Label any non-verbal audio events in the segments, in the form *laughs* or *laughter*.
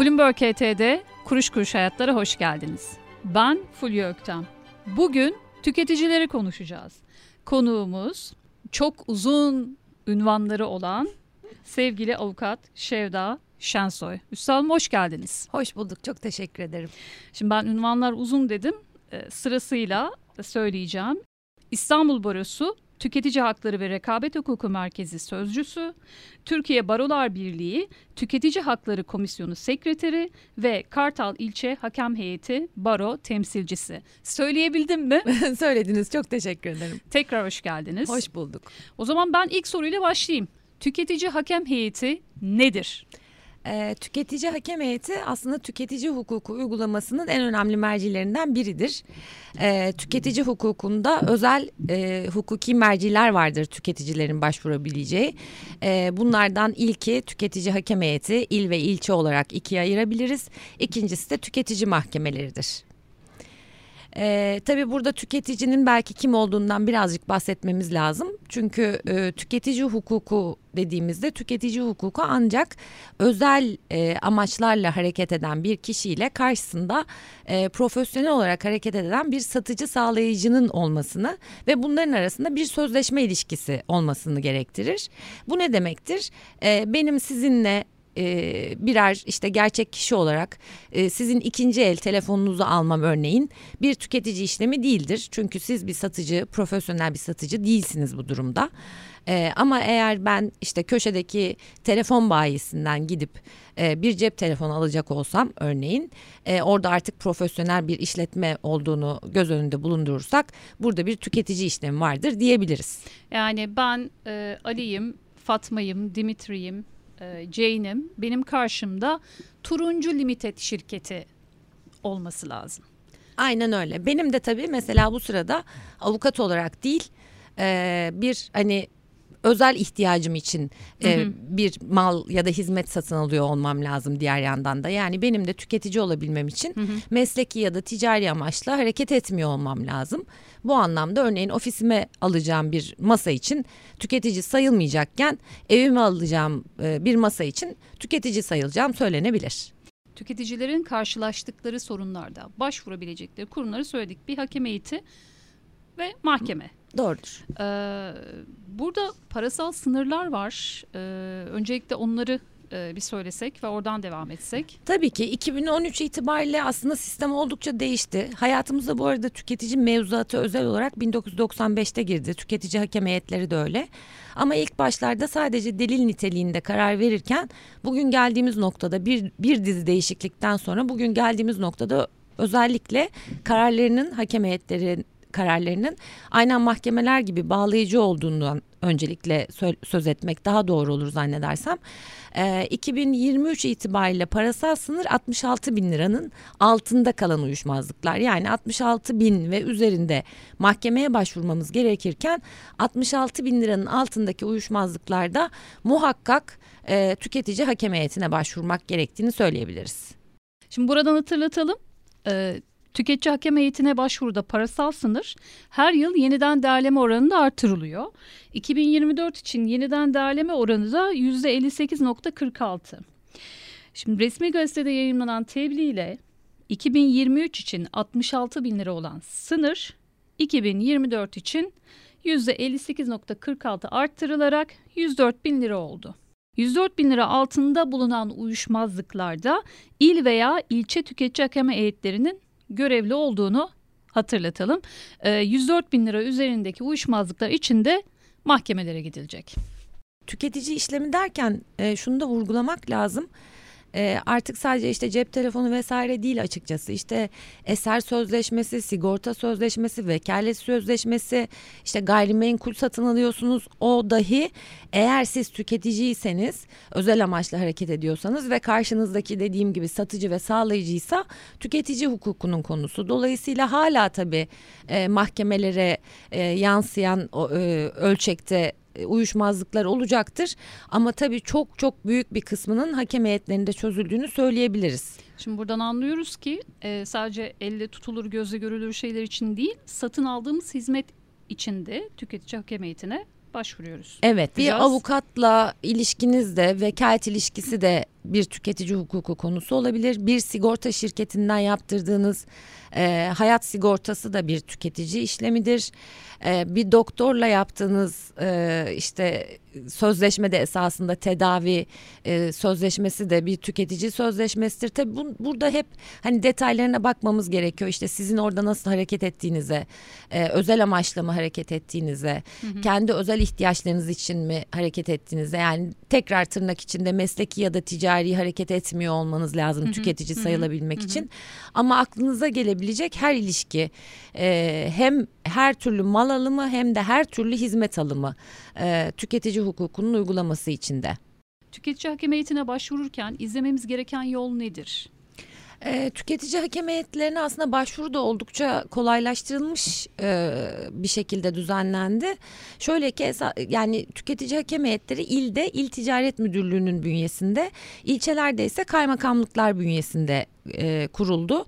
Bloomberg KT'de Kuruş Kuruş Hayatlara hoş geldiniz. Ben Fulya Öktem. Bugün tüketicileri konuşacağız. Konuğumuz çok uzun ünvanları olan sevgili avukat Şevda Şensoy. Üstadım hoş geldiniz. Hoş bulduk. Çok teşekkür ederim. Şimdi ben ünvanlar uzun dedim. E, sırasıyla söyleyeceğim. İstanbul Barosu Tüketici Hakları ve Rekabet Hukuku Merkezi Sözcüsü, Türkiye Barolar Birliği Tüketici Hakları Komisyonu Sekreteri ve Kartal İlçe Hakem Heyeti Baro Temsilcisi. Söyleyebildim mi? *laughs* Söylediniz. Çok teşekkür ederim. Tekrar hoş geldiniz. Hoş bulduk. O zaman ben ilk soruyla başlayayım. Tüketici Hakem Heyeti nedir? E, tüketici hakem heyeti aslında tüketici hukuku uygulamasının en önemli mercilerinden biridir. E, tüketici hukukunda özel e, hukuki merciler vardır tüketicilerin başvurabileceği. E, bunlardan ilki tüketici hakem heyeti il ve ilçe olarak ikiye ayırabiliriz. İkincisi de tüketici mahkemeleridir. Ee, tabii burada tüketicinin belki kim olduğundan birazcık bahsetmemiz lazım. Çünkü e, tüketici hukuku dediğimizde tüketici hukuku ancak özel e, amaçlarla hareket eden bir kişiyle karşısında e, profesyonel olarak hareket eden bir satıcı sağlayıcının olmasını ve bunların arasında bir sözleşme ilişkisi olmasını gerektirir. Bu ne demektir? E, benim sizinle e, birer işte gerçek kişi olarak e, sizin ikinci el telefonunuzu almam örneğin bir tüketici işlemi değildir. Çünkü siz bir satıcı, profesyonel bir satıcı değilsiniz bu durumda. E, ama eğer ben işte köşedeki telefon bayisinden gidip e, bir cep telefonu alacak olsam örneğin e, orada artık profesyonel bir işletme olduğunu göz önünde bulundurursak burada bir tüketici işlemi vardır diyebiliriz. Yani ben e, Ali'yim, Fatma'yım, Dimitri'yim, e, Jane'im benim karşımda turuncu limited şirketi olması lazım. Aynen öyle. Benim de tabii mesela bu sırada avukat olarak değil e, bir hani özel ihtiyacım için e, hı hı. bir mal ya da hizmet satın alıyor olmam lazım diğer yandan da. Yani benim de tüketici olabilmem için hı hı. mesleki ya da ticari amaçla hareket etmiyor olmam lazım. Bu anlamda örneğin ofisime alacağım bir masa için tüketici sayılmayacakken evime alacağım e, bir masa için tüketici sayılacağım söylenebilir tüketicilerin karşılaştıkları sorunlarda başvurabilecekleri kurumları söyledik. Bir hakem heyeti ve mahkeme. Doğrudur. Ee, burada parasal sınırlar var. Ee, öncelikle onları e, bir söylesek ve oradan devam etsek. Tabii ki 2013 itibariyle aslında sistem oldukça değişti. Hayatımıza bu arada tüketici mevzuatı özel olarak 1995'te girdi. Tüketici hakem heyetleri de öyle. Ama ilk başlarda sadece delil niteliğinde karar verirken bugün geldiğimiz noktada bir, bir dizi değişiklikten sonra bugün geldiğimiz noktada özellikle kararlarının hakem heyetleri kararlarının aynen mahkemeler gibi bağlayıcı olduğundan öncelikle söz etmek daha doğru olur zannedersem. E, ee, 2023 itibariyle parasal sınır 66 bin liranın altında kalan uyuşmazlıklar. Yani 66 bin ve üzerinde mahkemeye başvurmamız gerekirken 66 bin liranın altındaki uyuşmazlıklarda muhakkak e, tüketici hakem heyetine başvurmak gerektiğini söyleyebiliriz. Şimdi buradan hatırlatalım. Ee, Tüketici hakem heyetine başvuruda parasal sınır her yıl yeniden değerleme oranı da artırılıyor. 2024 için yeniden değerleme oranı da %58.46. Şimdi resmi gazetede yayınlanan tebliğ ile 2023 için 66 bin lira olan sınır 2024 için %58.46 arttırılarak 104 bin lira oldu. 104 bin lira altında bulunan uyuşmazlıklarda il veya ilçe tüketici hakem heyetlerinin görevli olduğunu hatırlatalım. 104 ee, bin lira üzerindeki uyuşmazlıklar için de mahkemelere gidilecek. Tüketici işlemi derken e, şunu da vurgulamak lazım e, artık sadece işte cep telefonu vesaire değil açıkçası işte eser sözleşmesi, sigorta sözleşmesi, vekalet sözleşmesi, işte gayrimenkul satın alıyorsunuz o dahi eğer siz tüketiciyseniz özel amaçla hareket ediyorsanız ve karşınızdaki dediğim gibi satıcı ve sağlayıcıysa tüketici hukukunun konusu. Dolayısıyla hala tabii e, mahkemelere e, yansıyan o, e, ölçekte uyuşmazlıklar olacaktır. Ama tabii çok çok büyük bir kısmının hakem heyetlerinde çözüldüğünü söyleyebiliriz. Şimdi buradan anlıyoruz ki e, sadece elle tutulur gözle görülür şeyler için değil satın aldığımız hizmet içinde tüketici hakem heyetine başvuruyoruz. Evet bir avukatla ilişkiniz de vekalet ilişkisi de bir tüketici hukuku konusu olabilir. Bir sigorta şirketinden yaptırdığınız e, hayat sigortası da bir tüketici işlemidir. E, bir doktorla yaptığınız e, işte sözleşme de esasında tedavi e, sözleşmesi de bir tüketici sözleşmesidir. Tabii bu, burada hep hani detaylarına bakmamız gerekiyor. İşte sizin orada nasıl hareket ettiğinize, e, özel amaçla mı hareket ettiğinize, hı hı. kendi özel ihtiyaçlarınız için mi hareket ettiğinize yani tekrar tırnak içinde mesleki ya da ticari hareket etmiyor olmanız lazım hı hı. tüketici hı hı. sayılabilmek hı hı. için. Ama aklınıza gelebilecek her ilişki e, hem her türlü mal alımı hem de her türlü hizmet alımı e, tüketici hukukunun uygulaması içinde. Tüketici hakem heyetine başvururken izlememiz gereken yol nedir? E, tüketici hakem heyetlerine aslında başvuru da oldukça kolaylaştırılmış e, bir şekilde düzenlendi. Şöyle ki yani tüketici hakem heyetleri ilde il ticaret müdürlüğünün bünyesinde, ilçelerde ise kaymakamlıklar bünyesinde e, kuruldu.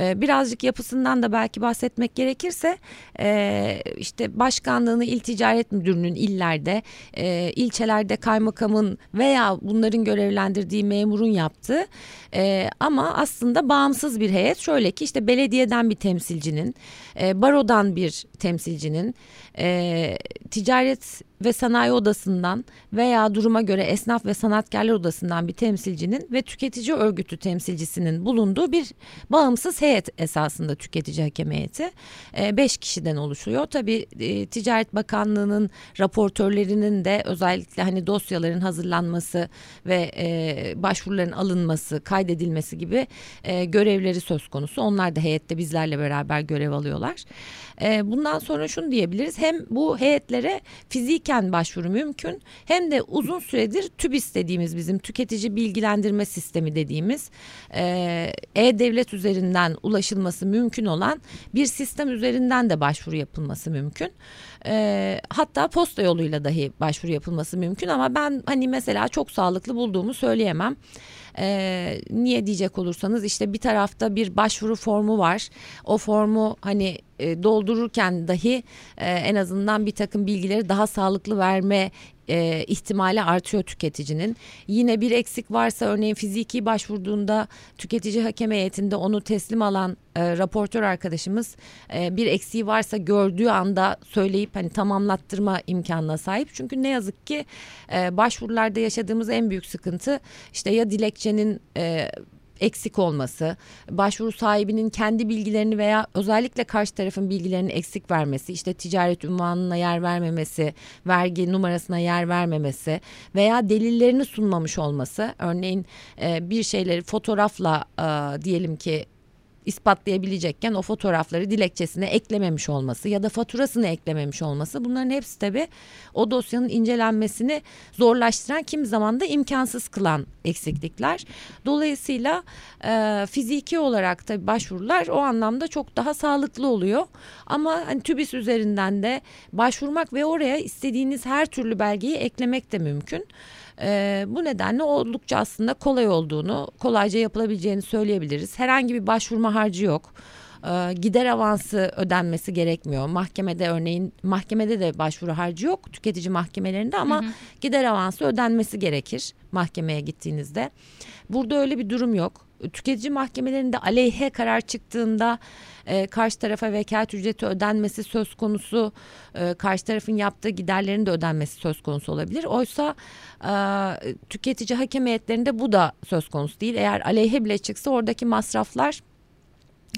E, birazcık yapısından da belki bahsetmek gerekirse e, işte başkanlığını il ticaret müdürünün illerde, e, ilçelerde kaymakamın veya bunların görevlendirdiği memurun yaptığı e, ama aslında bağımsız bir heyet. Şöyle ki işte belediyeden bir temsilcinin, e, barodan bir temsilcinin, e, ticaret ve sanayi odasından veya duruma göre esnaf ve sanatkarlar odasından bir temsilcinin ve tüketici örgütü temsilcisinin bulunduğu bir bağımsız heyet esasında tüketici hakem heyeti. E, beş kişiden oluşuyor. Tabii e, Ticaret Bakanlığı'nın raportörlerinin de özellikle hani dosyaların hazırlanması ve e, başvuruların alınması, kaydedilmesi gibi e, görevleri söz konusu. Onlar da heyette bizlerle beraber görev alıyorlar. E, bundan sonra şunu diyebiliriz. Hem bu heyetlere fiziken başvuru mümkün hem de uzun süredir TÜBİS dediğimiz bizim tüketici bilgilendirme sistemi dediğimiz e-devlet üzerinden ulaşılması mümkün olan bir sistem üzerinden de başvuru yapılması mümkün. E, hatta posta yoluyla dahi başvuru yapılması mümkün ama ben hani mesela çok sağlıklı bulduğumu söyleyemem. E, niye diyecek olursanız işte bir tarafta bir başvuru formu var. O formu hani e, doldururken dahi e, en azından bir takım bilgileri daha sağlıklı verme e, ihtimali artıyor tüketicinin. Yine bir eksik varsa örneğin fiziki başvurduğunda tüketici hakem heyetinde onu teslim alan e, raportör arkadaşımız e, bir eksiği varsa gördüğü anda söyleyip hani tamamlattırma imkanına sahip. Çünkü ne yazık ki e, başvurularda yaşadığımız en büyük sıkıntı işte ya dilekçenin e, eksik olması, başvuru sahibinin kendi bilgilerini veya özellikle karşı tarafın bilgilerini eksik vermesi, işte ticaret ünvanına yer vermemesi, vergi numarasına yer vermemesi veya delillerini sunmamış olması. Örneğin e, bir şeyleri fotoğrafla e, diyelim ki ispatlayabilecekken o fotoğrafları dilekçesine eklememiş olması ya da faturasını eklememiş olması bunların hepsi tabi o dosyanın incelenmesini zorlaştıran kim zaman da imkansız kılan eksiklikler. Dolayısıyla e, fiziki olarak tabi başvurular o anlamda çok daha sağlıklı oluyor. Ama hani TÜBİS üzerinden de başvurmak ve oraya istediğiniz her türlü belgeyi eklemek de mümkün. E, bu nedenle oldukça aslında kolay olduğunu, kolayca yapılabileceğini söyleyebiliriz. Herhangi bir başvurma harcı yok e, gider avansı ödenmesi gerekmiyor. Mahkemede örneğin mahkemede de başvuru harcı yok tüketici mahkemelerinde ama hı hı. gider avansı ödenmesi gerekir mahkemeye gittiğinizde. Burada öyle bir durum yok. Tüketici mahkemelerinde aleyhe karar çıktığında e, karşı tarafa vekalet ücreti ödenmesi söz konusu, e, karşı tarafın yaptığı giderlerin de ödenmesi söz konusu olabilir. Oysa e, tüketici hakem bu da söz konusu değil. Eğer aleyhe bile çıksa oradaki masraflar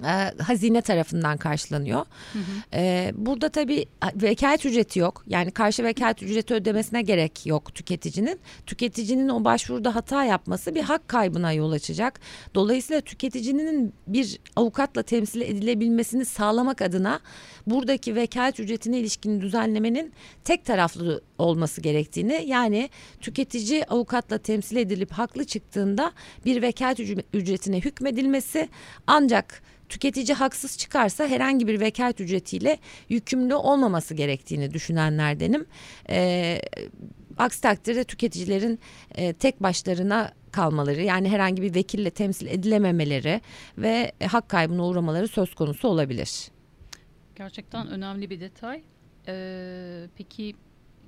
e, hazine tarafından karşılanıyor. Hı hı. E, burada tabii vekalet ücreti yok. Yani karşı vekalet ücreti ödemesine gerek yok tüketicinin. Tüketicinin o başvuruda hata yapması bir hak kaybına yol açacak. Dolayısıyla tüketicinin bir avukatla temsil edilebilmesini sağlamak adına buradaki vekalet ücretine ilişkin düzenlemenin tek taraflı olması gerektiğini yani tüketici avukatla temsil edilip haklı çıktığında bir vekalet ücretine hükmedilmesi ancak tüketici haksız çıkarsa herhangi bir vekalet ücretiyle yükümlü olmaması gerektiğini düşünenlerdenim. E, aksi takdirde tüketicilerin e, tek başlarına kalmaları yani herhangi bir vekille temsil edilememeleri ve hak kaybına uğramaları söz konusu olabilir. Gerçekten önemli bir detay. Ee, peki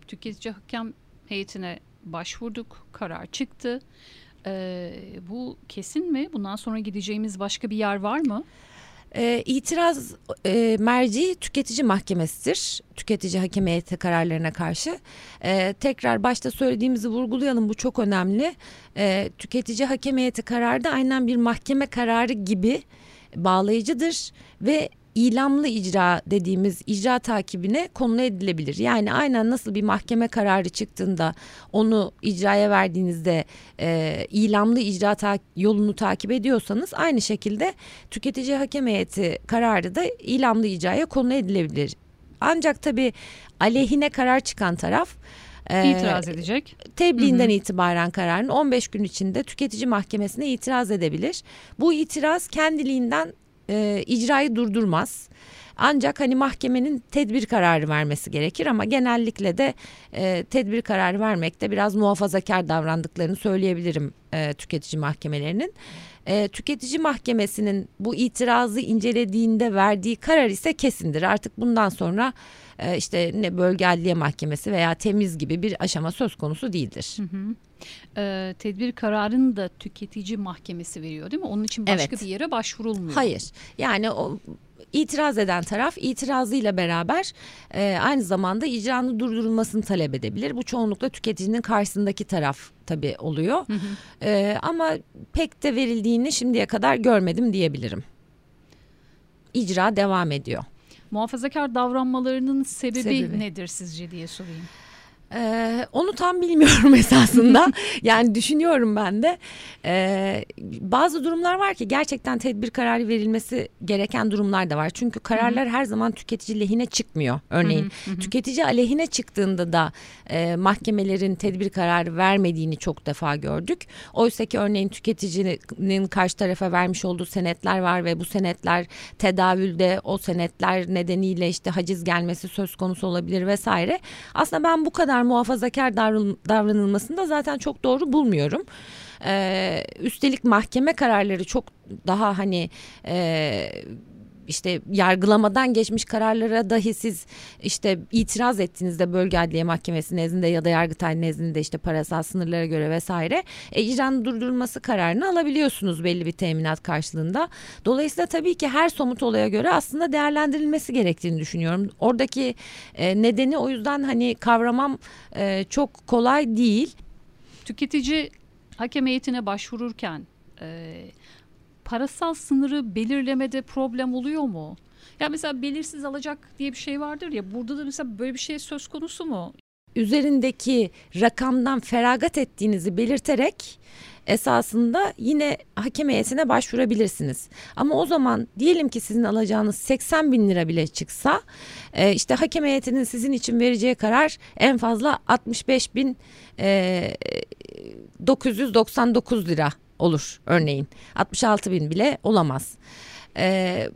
tüketici hakem heyetine başvurduk, karar çıktı. Ee, bu kesin mi? Bundan sonra gideceğimiz başka bir yer var mı? E, itiraz e, merci tüketici mahkemesidir. Tüketici hakem heyeti kararlarına karşı. E, tekrar başta söylediğimizi vurgulayalım bu çok önemli. E, tüketici hakem heyeti kararı da aynen bir mahkeme kararı gibi bağlayıcıdır ve ilamlı icra dediğimiz icra takibine konu edilebilir. Yani aynen nasıl bir mahkeme kararı çıktığında onu icraya verdiğinizde e, ilamlı icra ta yolunu takip ediyorsanız aynı şekilde tüketici hakem heyeti kararı da ilamlı icraya konu edilebilir. Ancak tabii aleyhine karar çıkan taraf e, itiraz edecek. Tebliğinden hı hı. itibaren kararın 15 gün içinde tüketici mahkemesine itiraz edebilir. Bu itiraz kendiliğinden e, icrayı durdurmaz. Ancak hani mahkemenin tedbir kararı vermesi gerekir ama genellikle de e, tedbir kararı vermekte biraz muhafazakar davrandıklarını söyleyebilirim e, tüketici mahkemelerinin. E, tüketici mahkemesinin bu itirazı incelediğinde verdiği karar ise kesindir. Artık bundan sonra e, işte ne bölge adliye mahkemesi veya temiz gibi bir aşama söz konusu değildir. Hı hı. E, tedbir kararını da tüketici mahkemesi veriyor değil mi? Onun için başka evet. bir yere başvurulmuyor. Hayır. Yani o itiraz eden taraf itirazıyla beraber e, aynı zamanda icranın durdurulmasını talep edebilir. Bu çoğunlukla tüketicinin karşısındaki taraf tabii oluyor. Hı hı. E, ama pek de verildiğini şimdiye kadar görmedim diyebilirim. İcra devam ediyor. Muhafazakar davranmalarının sebebi, sebebi nedir sizce diye sorayım. Ee, onu tam bilmiyorum *laughs* esasında. yani düşünüyorum ben de. Ee, bazı durumlar var ki gerçekten tedbir kararı verilmesi gereken durumlar da var. Çünkü kararlar her zaman tüketici lehine çıkmıyor. Örneğin tüketici aleyhine çıktığında da e, mahkemelerin tedbir kararı vermediğini çok defa gördük. Oysa ki örneğin tüketicinin karşı tarafa vermiş olduğu senetler var ve bu senetler tedavülde o senetler nedeniyle işte haciz gelmesi söz konusu olabilir vesaire. Aslında ben bu kadar muhafazakar davranılmasını da zaten çok doğru bulmuyorum. Ee, üstelik mahkeme kararları çok daha hani e, işte yargılamadan geçmiş kararlara dahi siz işte itiraz ettiğinizde bölge adliye mahkemesi nezdinde ya da yargıtay nezdinde işte parasal sınırlara göre vesaire e, icranın durdurulması kararını alabiliyorsunuz belli bir teminat karşılığında. Dolayısıyla tabii ki her somut olaya göre aslında değerlendirilmesi gerektiğini düşünüyorum. Oradaki e, nedeni o yüzden hani kavramam e, çok kolay değil. Tüketici hakem heyetine başvururken e, parasal sınırı belirlemede problem oluyor mu? Ya mesela belirsiz alacak diye bir şey vardır ya burada da mesela böyle bir şey söz konusu mu? Üzerindeki rakamdan feragat ettiğinizi belirterek esasında yine hakem heyetine başvurabilirsiniz. Ama o zaman diyelim ki sizin alacağınız 80 bin lira bile çıksa e, işte hakem heyetinin sizin için vereceği karar en fazla 65 bin e, 999 lira olur örneğin. 66 bin bile olamaz. Ee,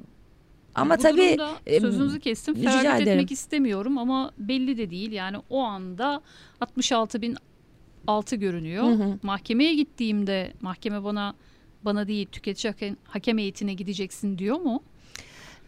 ama Bu tabii e, sözünüzü kestim. Feragat etmek istemiyorum ama belli de değil. Yani o anda 66 bin altı görünüyor. Hı hı. Mahkemeye gittiğimde mahkeme bana bana değil tüketici hakem, hakem heyetine gideceksin diyor mu?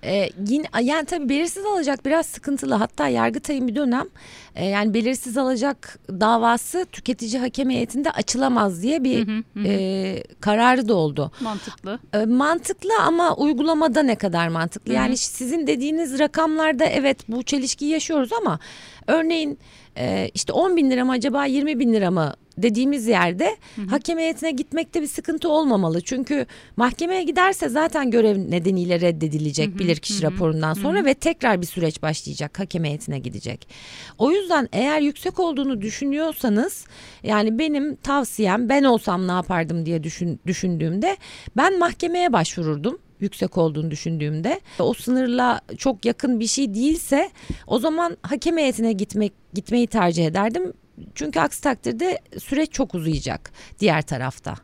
Ee, yine yani tabii belirsiz alacak biraz sıkıntılı. Hatta Yargıtay'ın bir dönem e, yani belirsiz alacak davası tüketici hakem heyetinde açılamaz diye bir hı hı hı. E, kararı da oldu. Mantıklı. E, mantıklı ama uygulamada ne kadar mantıklı? Hı hı. Yani sizin dediğiniz rakamlarda evet bu çelişkiyi yaşıyoruz ama örneğin e, işte 10 bin lira mı acaba 20 bin lira mı dediğimiz yerde hı hı. hakem heyetine gitmekte bir sıkıntı olmamalı. Çünkü mahkemeye giderse zaten görev nedeniyle reddedilecek hı hı. bilirkişi hı hı. raporundan sonra hı hı. ve tekrar bir süreç başlayacak hakem heyetine gidecek. O yüzden eğer yüksek olduğunu düşünüyorsanız yani benim tavsiyem ben olsam ne yapardım diye düşün, düşündüğümde ben mahkemeye başvururdum yüksek olduğunu düşündüğümde o sınırla çok yakın bir şey değilse o zaman hakem heyetine gitmek gitmeyi tercih ederdim. Çünkü aksi takdirde süreç çok uzayacak diğer tarafta.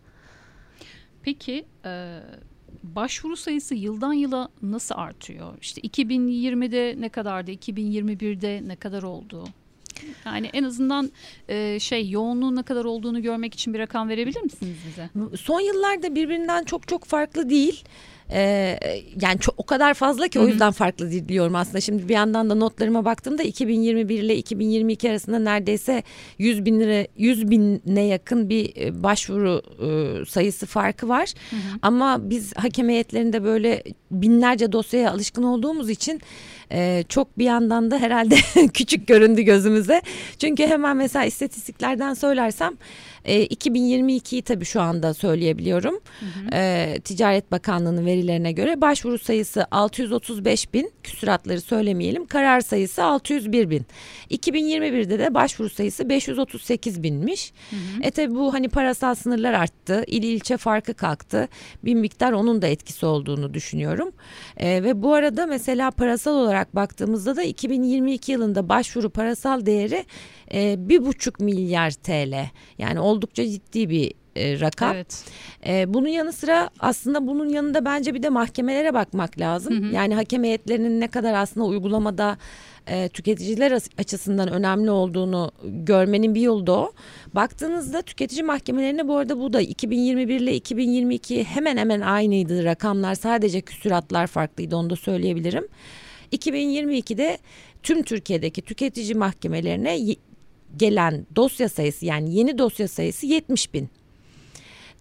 Peki e, başvuru sayısı yıldan yıla nasıl artıyor? İşte 2020'de ne kadardı? 2021'de ne kadar oldu? Yani en azından e, şey yoğunluğun ne kadar olduğunu görmek için bir rakam verebilir misiniz bize? Son yıllarda birbirinden çok çok farklı değil. Ee, yani çok o kadar fazla ki o yüzden farklı diliyorum aslında. Şimdi bir yandan da notlarıma baktığımda 2021 ile 2022 arasında neredeyse 100 bin lira 100 bine yakın bir e, başvuru e, sayısı farkı var. Hı hı. Ama biz hakem heyetlerinde böyle binlerce dosyaya alışkın olduğumuz için e, çok bir yandan da herhalde *laughs* küçük göründü gözümüze. Çünkü hemen mesela istatistiklerden söylersem e, 2022'yi tabii şu anda söyleyebiliyorum. Hı hı. E, Ticaret Bakanlığı'nın verilerine göre başvuru sayısı 635 bin küsuratları söylemeyelim. Karar sayısı 601 bin. 2021'de de başvuru sayısı 538 binmiş. Hı hı. E tabii bu hani parasal sınırlar arttı. İl ilçe farkı kalktı. Bir miktar onun da etkisi olduğunu düşünüyorum. E, ve bu arada mesela parasal olarak baktığımızda da 2022 yılında başvuru parasal değeri e, bir buçuk milyar TL. Yani oldukça ciddi bir e, rakam. Evet. E, bunun yanı sıra aslında bunun yanında bence bir de mahkemelere bakmak lazım. Hı hı. Yani hakem heyetlerinin ne kadar aslında uygulamada e, tüketiciler açısından önemli olduğunu görmenin bir yolu da o. Baktığınızda tüketici mahkemelerine bu arada bu da 2021 ile 2022 hemen hemen aynıydı rakamlar sadece küsuratlar farklıydı onu da söyleyebilirim. 2022'de tüm Türkiye'deki tüketici mahkemelerine gelen dosya sayısı yani yeni dosya sayısı 70 bin.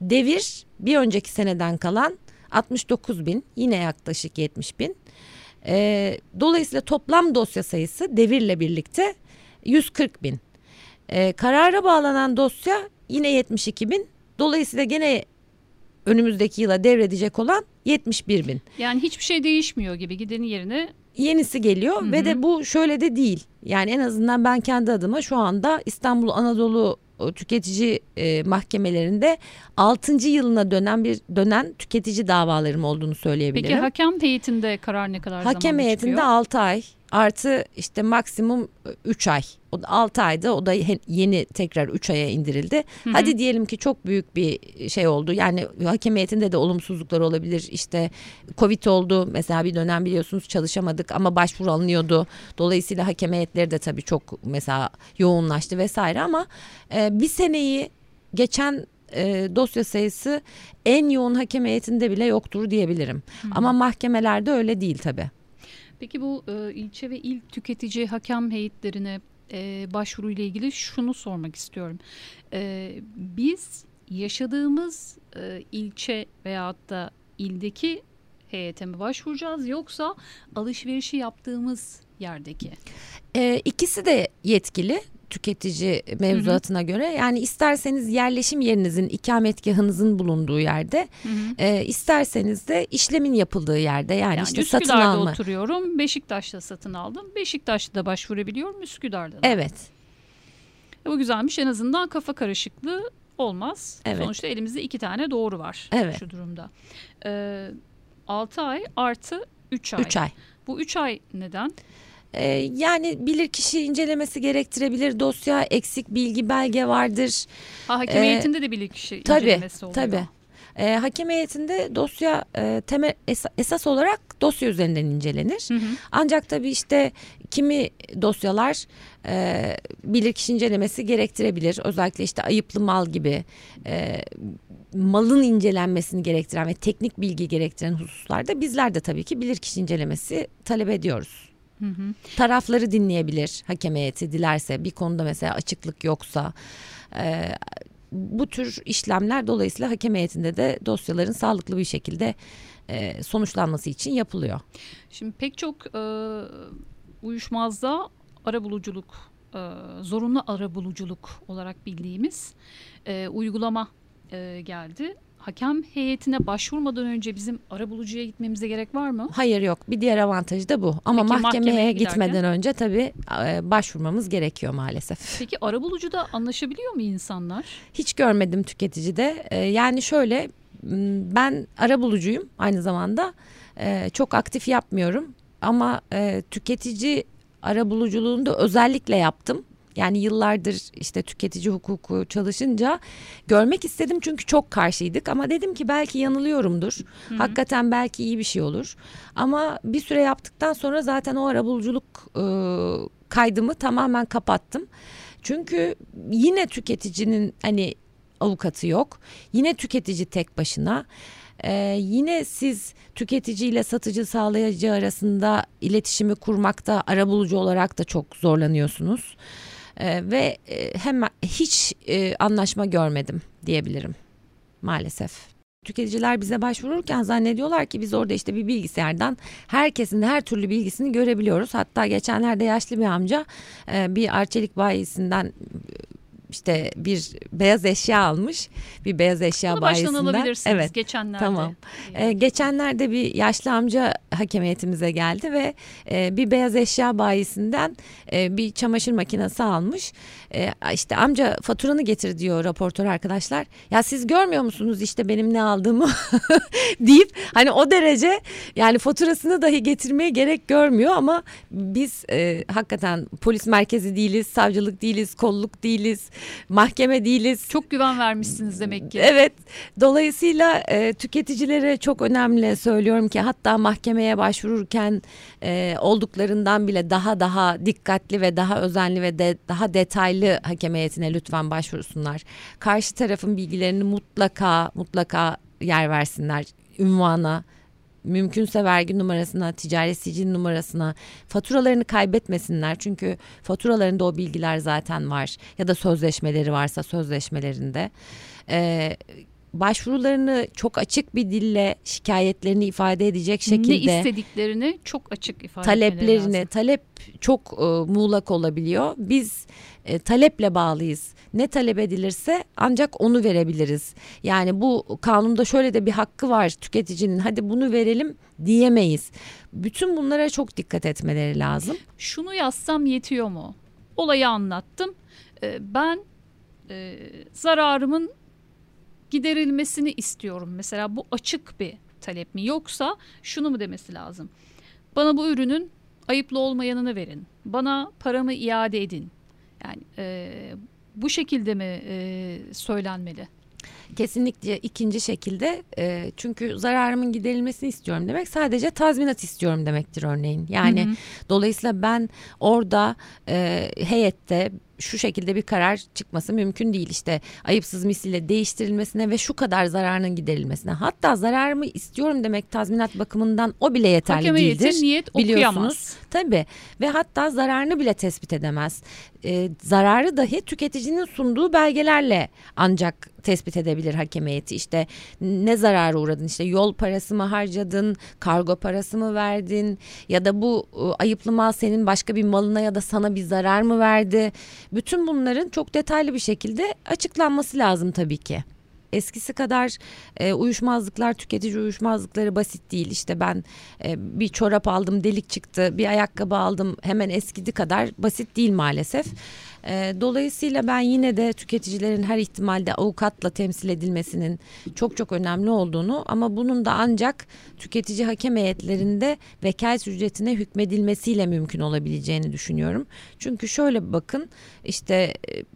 Devir bir önceki seneden kalan 69 bin yine yaklaşık 70 bin. E, dolayısıyla toplam dosya sayısı devirle birlikte 140 bin. E, karara bağlanan dosya yine 72 bin. Dolayısıyla gene önümüzdeki yıla devredecek olan 71 bin. Yani hiçbir şey değişmiyor gibi gidenin yerine yenisi geliyor Hı-hı. ve de bu şöyle de değil. Yani en azından ben kendi adıma şu anda İstanbul Anadolu tüketici e, mahkemelerinde 6. yılına dönen bir dönen tüketici davalarım olduğunu söyleyebilirim. Peki hakem heyetinde karar ne kadar hakem zamanda heyetinde çıkıyor? 6 ay artı işte maksimum 3 ay. O da 6 ayda o da yeni tekrar 3 aya indirildi. Hı hı. Hadi diyelim ki çok büyük bir şey oldu. Yani hakem heyetinde de olumsuzluklar olabilir. İşte Covid oldu. Mesela bir dönem biliyorsunuz çalışamadık ama başvuru alınıyordu. Dolayısıyla hakem heyetleri de tabii çok mesela yoğunlaştı vesaire ama e, bir seneyi geçen e, dosya sayısı en yoğun hakem heyetinde bile yoktur diyebilirim. Hı. Ama mahkemelerde öyle değil tabii. Peki bu e, ilçe ve il tüketici hakem heyetlerine e, başvuru ile ilgili şunu sormak istiyorum. E, biz yaşadığımız e, ilçe veyahut da ildeki heyete mi başvuracağız yoksa alışverişi yaptığımız yerdeki? E, ikisi de yetkili tüketici mevzuatına hı hı. göre yani isterseniz yerleşim yerinizin ikametgahınızın bulunduğu yerde hı hı. E, isterseniz de işlemin yapıldığı yerde yani, yani işte Üsküdar'da satın alma. oturuyorum Beşiktaş'ta satın aldım Beşiktaş'ta da başvurabiliyorum Üsküdar'da da. Evet. E, bu güzelmiş en azından kafa karışıklığı olmaz. Evet. Sonuçta elimizde iki tane doğru var evet. şu durumda. E, 6 ay artı 3 ay. 3 ay. Bu 3 ay neden? Ee, yani bilirkişi incelemesi gerektirebilir. Dosya eksik bilgi belge vardır. Ha, ee, de bilirkişi tabii, incelemesi oluyor. Tabii. E, hakem heyetinde dosya e, temel es, esas olarak dosya üzerinden incelenir. Hı hı. Ancak tabii işte kimi dosyalar e, bilirkişi incelemesi gerektirebilir. Özellikle işte ayıplı mal gibi e, malın incelenmesini gerektiren ve teknik bilgi gerektiren hususlarda bizler de tabii ki bilirkişi incelemesi talep ediyoruz. Hı hı. Tarafları dinleyebilir hakem heyeti dilerse bir konuda mesela açıklık yoksa e, bu tür işlemler dolayısıyla hakem heyetinde de dosyaların sağlıklı bir şekilde e, sonuçlanması için yapılıyor. Şimdi pek çok e, uyuşmazda arabuluculuk e, zorunlu arabuluculuk olarak bildiğimiz e, uygulama e, geldi hakem heyetine başvurmadan önce bizim arabulucuya gitmemize gerek var mı? Hayır yok. Bir diğer avantajı da bu. Ama Peki, mahkemeye, mahkemeye gitmeden önce tabii e, başvurmamız gerekiyor maalesef. Peki arabulucuda anlaşabiliyor mu insanlar? Hiç görmedim tüketicide. E, yani şöyle ben arabulucuyum aynı zamanda. E, çok aktif yapmıyorum. Ama tüketici arabuluculuğunu da özellikle yaptım. Yani yıllardır işte tüketici hukuku çalışınca görmek istedim çünkü çok karşıydık ama dedim ki belki yanılıyorumdur. Hı-hı. Hakikaten belki iyi bir şey olur. Ama bir süre yaptıktan sonra zaten o arabuluculuk e, kaydımı tamamen kapattım. Çünkü yine tüketicinin hani avukatı yok. Yine tüketici tek başına. Ee, yine siz tüketici ile satıcı sağlayıcı arasında iletişimi kurmakta arabulucu olarak da çok zorlanıyorsunuz. Ee, ve e, hemen hiç e, anlaşma görmedim diyebilirim maalesef. Tüketiciler bize başvururken zannediyorlar ki biz orada işte bir bilgisayardan herkesin her türlü bilgisini görebiliyoruz. Hatta geçenlerde yaşlı bir amca e, bir arçelik bayisinden işte bir beyaz eşya almış. Bir beyaz eşya Bunu bayisinden. baştan alabilirsiniz Evet. geçenlerde. Tamam. Ee, geçenlerde bir yaşlı amca hakem heyetimize geldi ve e, bir beyaz eşya bayisinden e, bir çamaşır makinesi almış. E, işte amca faturanı getir diyor raportör arkadaşlar. Ya siz görmüyor musunuz işte benim ne aldığımı *laughs* deyip hani o derece yani faturasını dahi getirmeye gerek görmüyor ama biz e, hakikaten polis merkezi değiliz, savcılık değiliz, kolluk değiliz, mahkeme değiliz. Çok güven vermişsiniz demek ki. Evet. Dolayısıyla e, tüketicilere çok önemli söylüyorum ki hatta mahkemeye başvururken e, olduklarından bile daha daha dikkatli ve daha özenli ve de, daha detaylı hakem heyetine lütfen başvursunlar. Karşı tarafın bilgilerini mutlaka mutlaka yer versinler. Ünvana, mümkünse vergi numarasına, ticari sicil numarasına, faturalarını kaybetmesinler. Çünkü faturalarında o bilgiler zaten var ya da sözleşmeleri varsa sözleşmelerinde. Ee, başvurularını çok açık bir dille şikayetlerini ifade edecek şekilde Ne istediklerini çok açık ifade etmeleri taleplerini lazım. talep çok e, muğlak olabiliyor. Biz e, taleple bağlıyız. Ne talep edilirse ancak onu verebiliriz. Yani bu kanunda şöyle de bir hakkı var tüketicinin. Hadi bunu verelim diyemeyiz. Bütün bunlara çok dikkat etmeleri lazım. Şunu yazsam yetiyor mu? Olayı anlattım. Ee, ben e, zararımın giderilmesini istiyorum. Mesela bu açık bir talep mi? Yoksa şunu mu demesi lazım? Bana bu ürünün ayıplı olmayanını verin. Bana paramı iade edin. Yani e, bu şekilde mi e, söylenmeli? Kesinlikle ikinci şekilde e, çünkü zararımın giderilmesini istiyorum demek sadece tazminat istiyorum demektir örneğin. Yani Hı hı. dolayısıyla ben orada e, heyette şu şekilde bir karar çıkması mümkün değil işte ayıpsız misliyle değiştirilmesine ve şu kadar zararının giderilmesine hatta zararımı istiyorum demek tazminat bakımından o bile yeterli Hakem değildir. niyet biliyorsunuz. Tabii ve hatta zararını bile tespit edemez. Ee, zararı dahi tüketicinin sunduğu belgelerle ancak tespit edebilir hakem heyeti. İşte ne zarara uğradın işte yol parası mı harcadın, kargo parası mı verdin ya da bu e, ayıplı mal senin başka bir malına ya da sana bir zarar mı verdi? Bütün bunların çok detaylı bir şekilde açıklanması lazım tabii ki eskisi kadar e, uyuşmazlıklar tüketici uyuşmazlıkları basit değil işte ben e, bir çorap aldım delik çıktı bir ayakkabı aldım hemen eskidi kadar basit değil maalesef. E, dolayısıyla ben yine de tüketicilerin her ihtimalde avukatla temsil edilmesinin çok çok önemli olduğunu ama bunun da ancak tüketici hakem heyetlerinde vekalet ücretine hükmedilmesiyle mümkün olabileceğini düşünüyorum. Çünkü şöyle bakın işte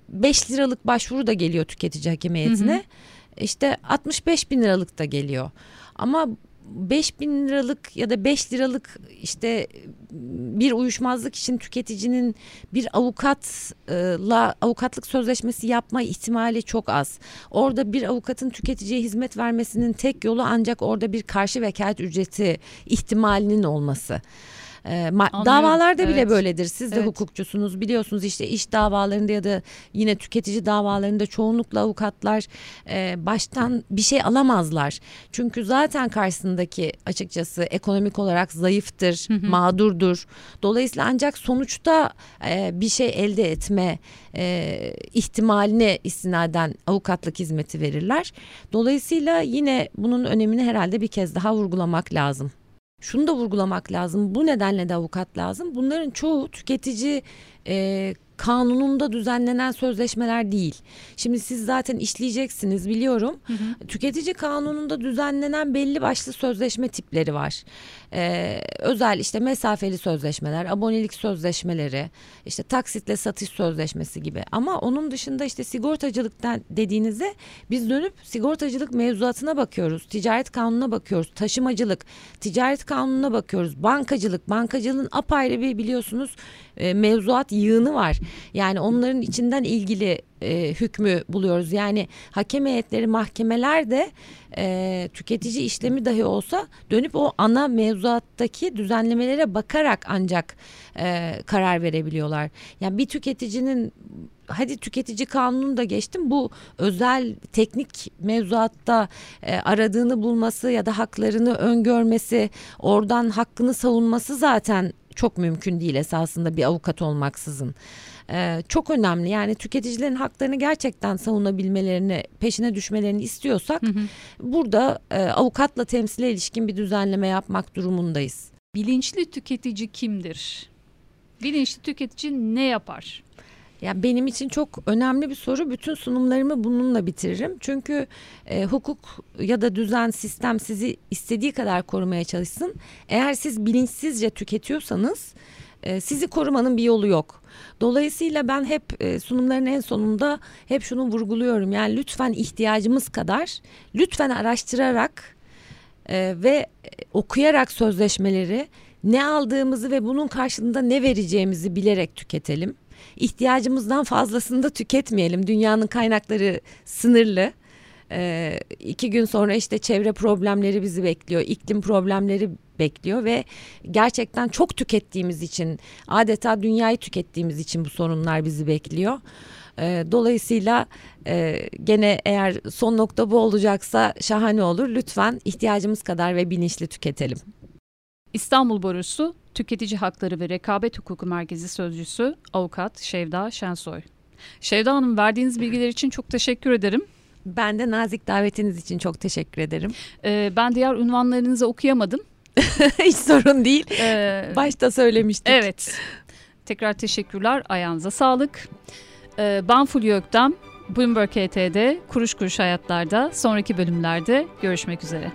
5 liralık başvuru da geliyor tüketici hakem heyetine. Hı hı. İşte 65 bin liralık da geliyor. Ama 5 bin liralık ya da 5 liralık işte bir uyuşmazlık için tüketicinin bir avukatla avukatlık sözleşmesi yapma ihtimali çok az. Orada bir avukatın tüketiciye hizmet vermesinin tek yolu ancak orada bir karşı vekalet ücreti ihtimalinin olması. Ma- Anlıyorum, davalarda bile evet. böyledir. Siz de Evet. hukukçusunuz biliyorsunuz işte iş davalarında ya da yine tüketici davalarında çoğunlukla avukatlar e, baştan bir şey alamazlar. Çünkü zaten karşısındaki açıkçası ekonomik olarak zayıftır, Hı hı. mağdurdur. Dolayısıyla ancak sonuçta e, bir şey elde etme e, ihtimaline istinaden avukatlık hizmeti verirler. Dolayısıyla yine bunun önemini herhalde bir kez daha vurgulamak lazım. Şunu da vurgulamak lazım. Bu nedenle de avukat lazım. Bunların çoğu tüketici e, kanununda düzenlenen sözleşmeler değil. Şimdi siz zaten işleyeceksiniz biliyorum. Hı hı. Tüketici kanununda düzenlenen belli başlı sözleşme tipleri var. Ee, özel işte mesafeli sözleşmeler, abonelik sözleşmeleri, işte taksitle satış sözleşmesi gibi. Ama onun dışında işte sigortacılıktan dediğinizde biz dönüp sigortacılık mevzuatına bakıyoruz, ticaret kanununa bakıyoruz, taşımacılık, ticaret kanununa bakıyoruz, bankacılık, bankacılığın apayrı bir biliyorsunuz e, mevzuat yığını var. Yani onların içinden ilgili e, hükmü buluyoruz. Yani hakem heyetleri mahkemeler de e, tüketici işlemi dahi olsa dönüp o ana mevzuattaki düzenlemelere bakarak ancak e, karar verebiliyorlar. Yani bir tüketicinin hadi tüketici kanunu da geçtim bu özel teknik mevzuatta e, aradığını bulması ya da haklarını öngörmesi oradan hakkını savunması zaten çok mümkün değil esasında bir avukat olmaksızın. Ee, çok önemli yani tüketicilerin haklarını gerçekten savunabilmelerini peşine düşmelerini istiyorsak hı hı. burada e, avukatla temsile ilişkin bir düzenleme yapmak durumundayız. Bilinçli tüketici kimdir? Bilinçli tüketici ne yapar? Ya benim için çok önemli bir soru. Bütün sunumlarımı bununla bitiririm. Çünkü e, hukuk ya da düzen sistem sizi istediği kadar korumaya çalışsın. Eğer siz bilinçsizce tüketiyorsanız e, sizi korumanın bir yolu yok. Dolayısıyla ben hep e, sunumların en sonunda hep şunu vurguluyorum. Yani lütfen ihtiyacımız kadar lütfen araştırarak e, ve okuyarak sözleşmeleri ne aldığımızı ve bunun karşılığında ne vereceğimizi bilerek tüketelim. İhtiyacımızdan fazlasını da tüketmeyelim. Dünyanın kaynakları sınırlı. Ee, iki gün sonra işte çevre problemleri bizi bekliyor, iklim problemleri bekliyor ve gerçekten çok tükettiğimiz için adeta dünyayı tükettiğimiz için bu sorunlar bizi bekliyor. Ee, dolayısıyla e, gene eğer son nokta bu olacaksa şahane olur. Lütfen ihtiyacımız kadar ve bilinçli tüketelim. İstanbul Borusu Tüketici Hakları ve Rekabet Hukuku Merkezi Sözcüsü Avukat Şevda Şensoy. Şevda Hanım verdiğiniz bilgiler için çok teşekkür ederim. Ben de nazik davetiniz için çok teşekkür ederim. Ee, ben diğer unvanlarınızı okuyamadım. *laughs* Hiç sorun değil. Ee, Başta söylemiştik. Evet. Tekrar teşekkürler. Ayağınıza sağlık. Ee, ben Fulya Öktem. Bloomberg HT'de Kuruş Kuruş Hayatlar'da sonraki bölümlerde görüşmek üzere.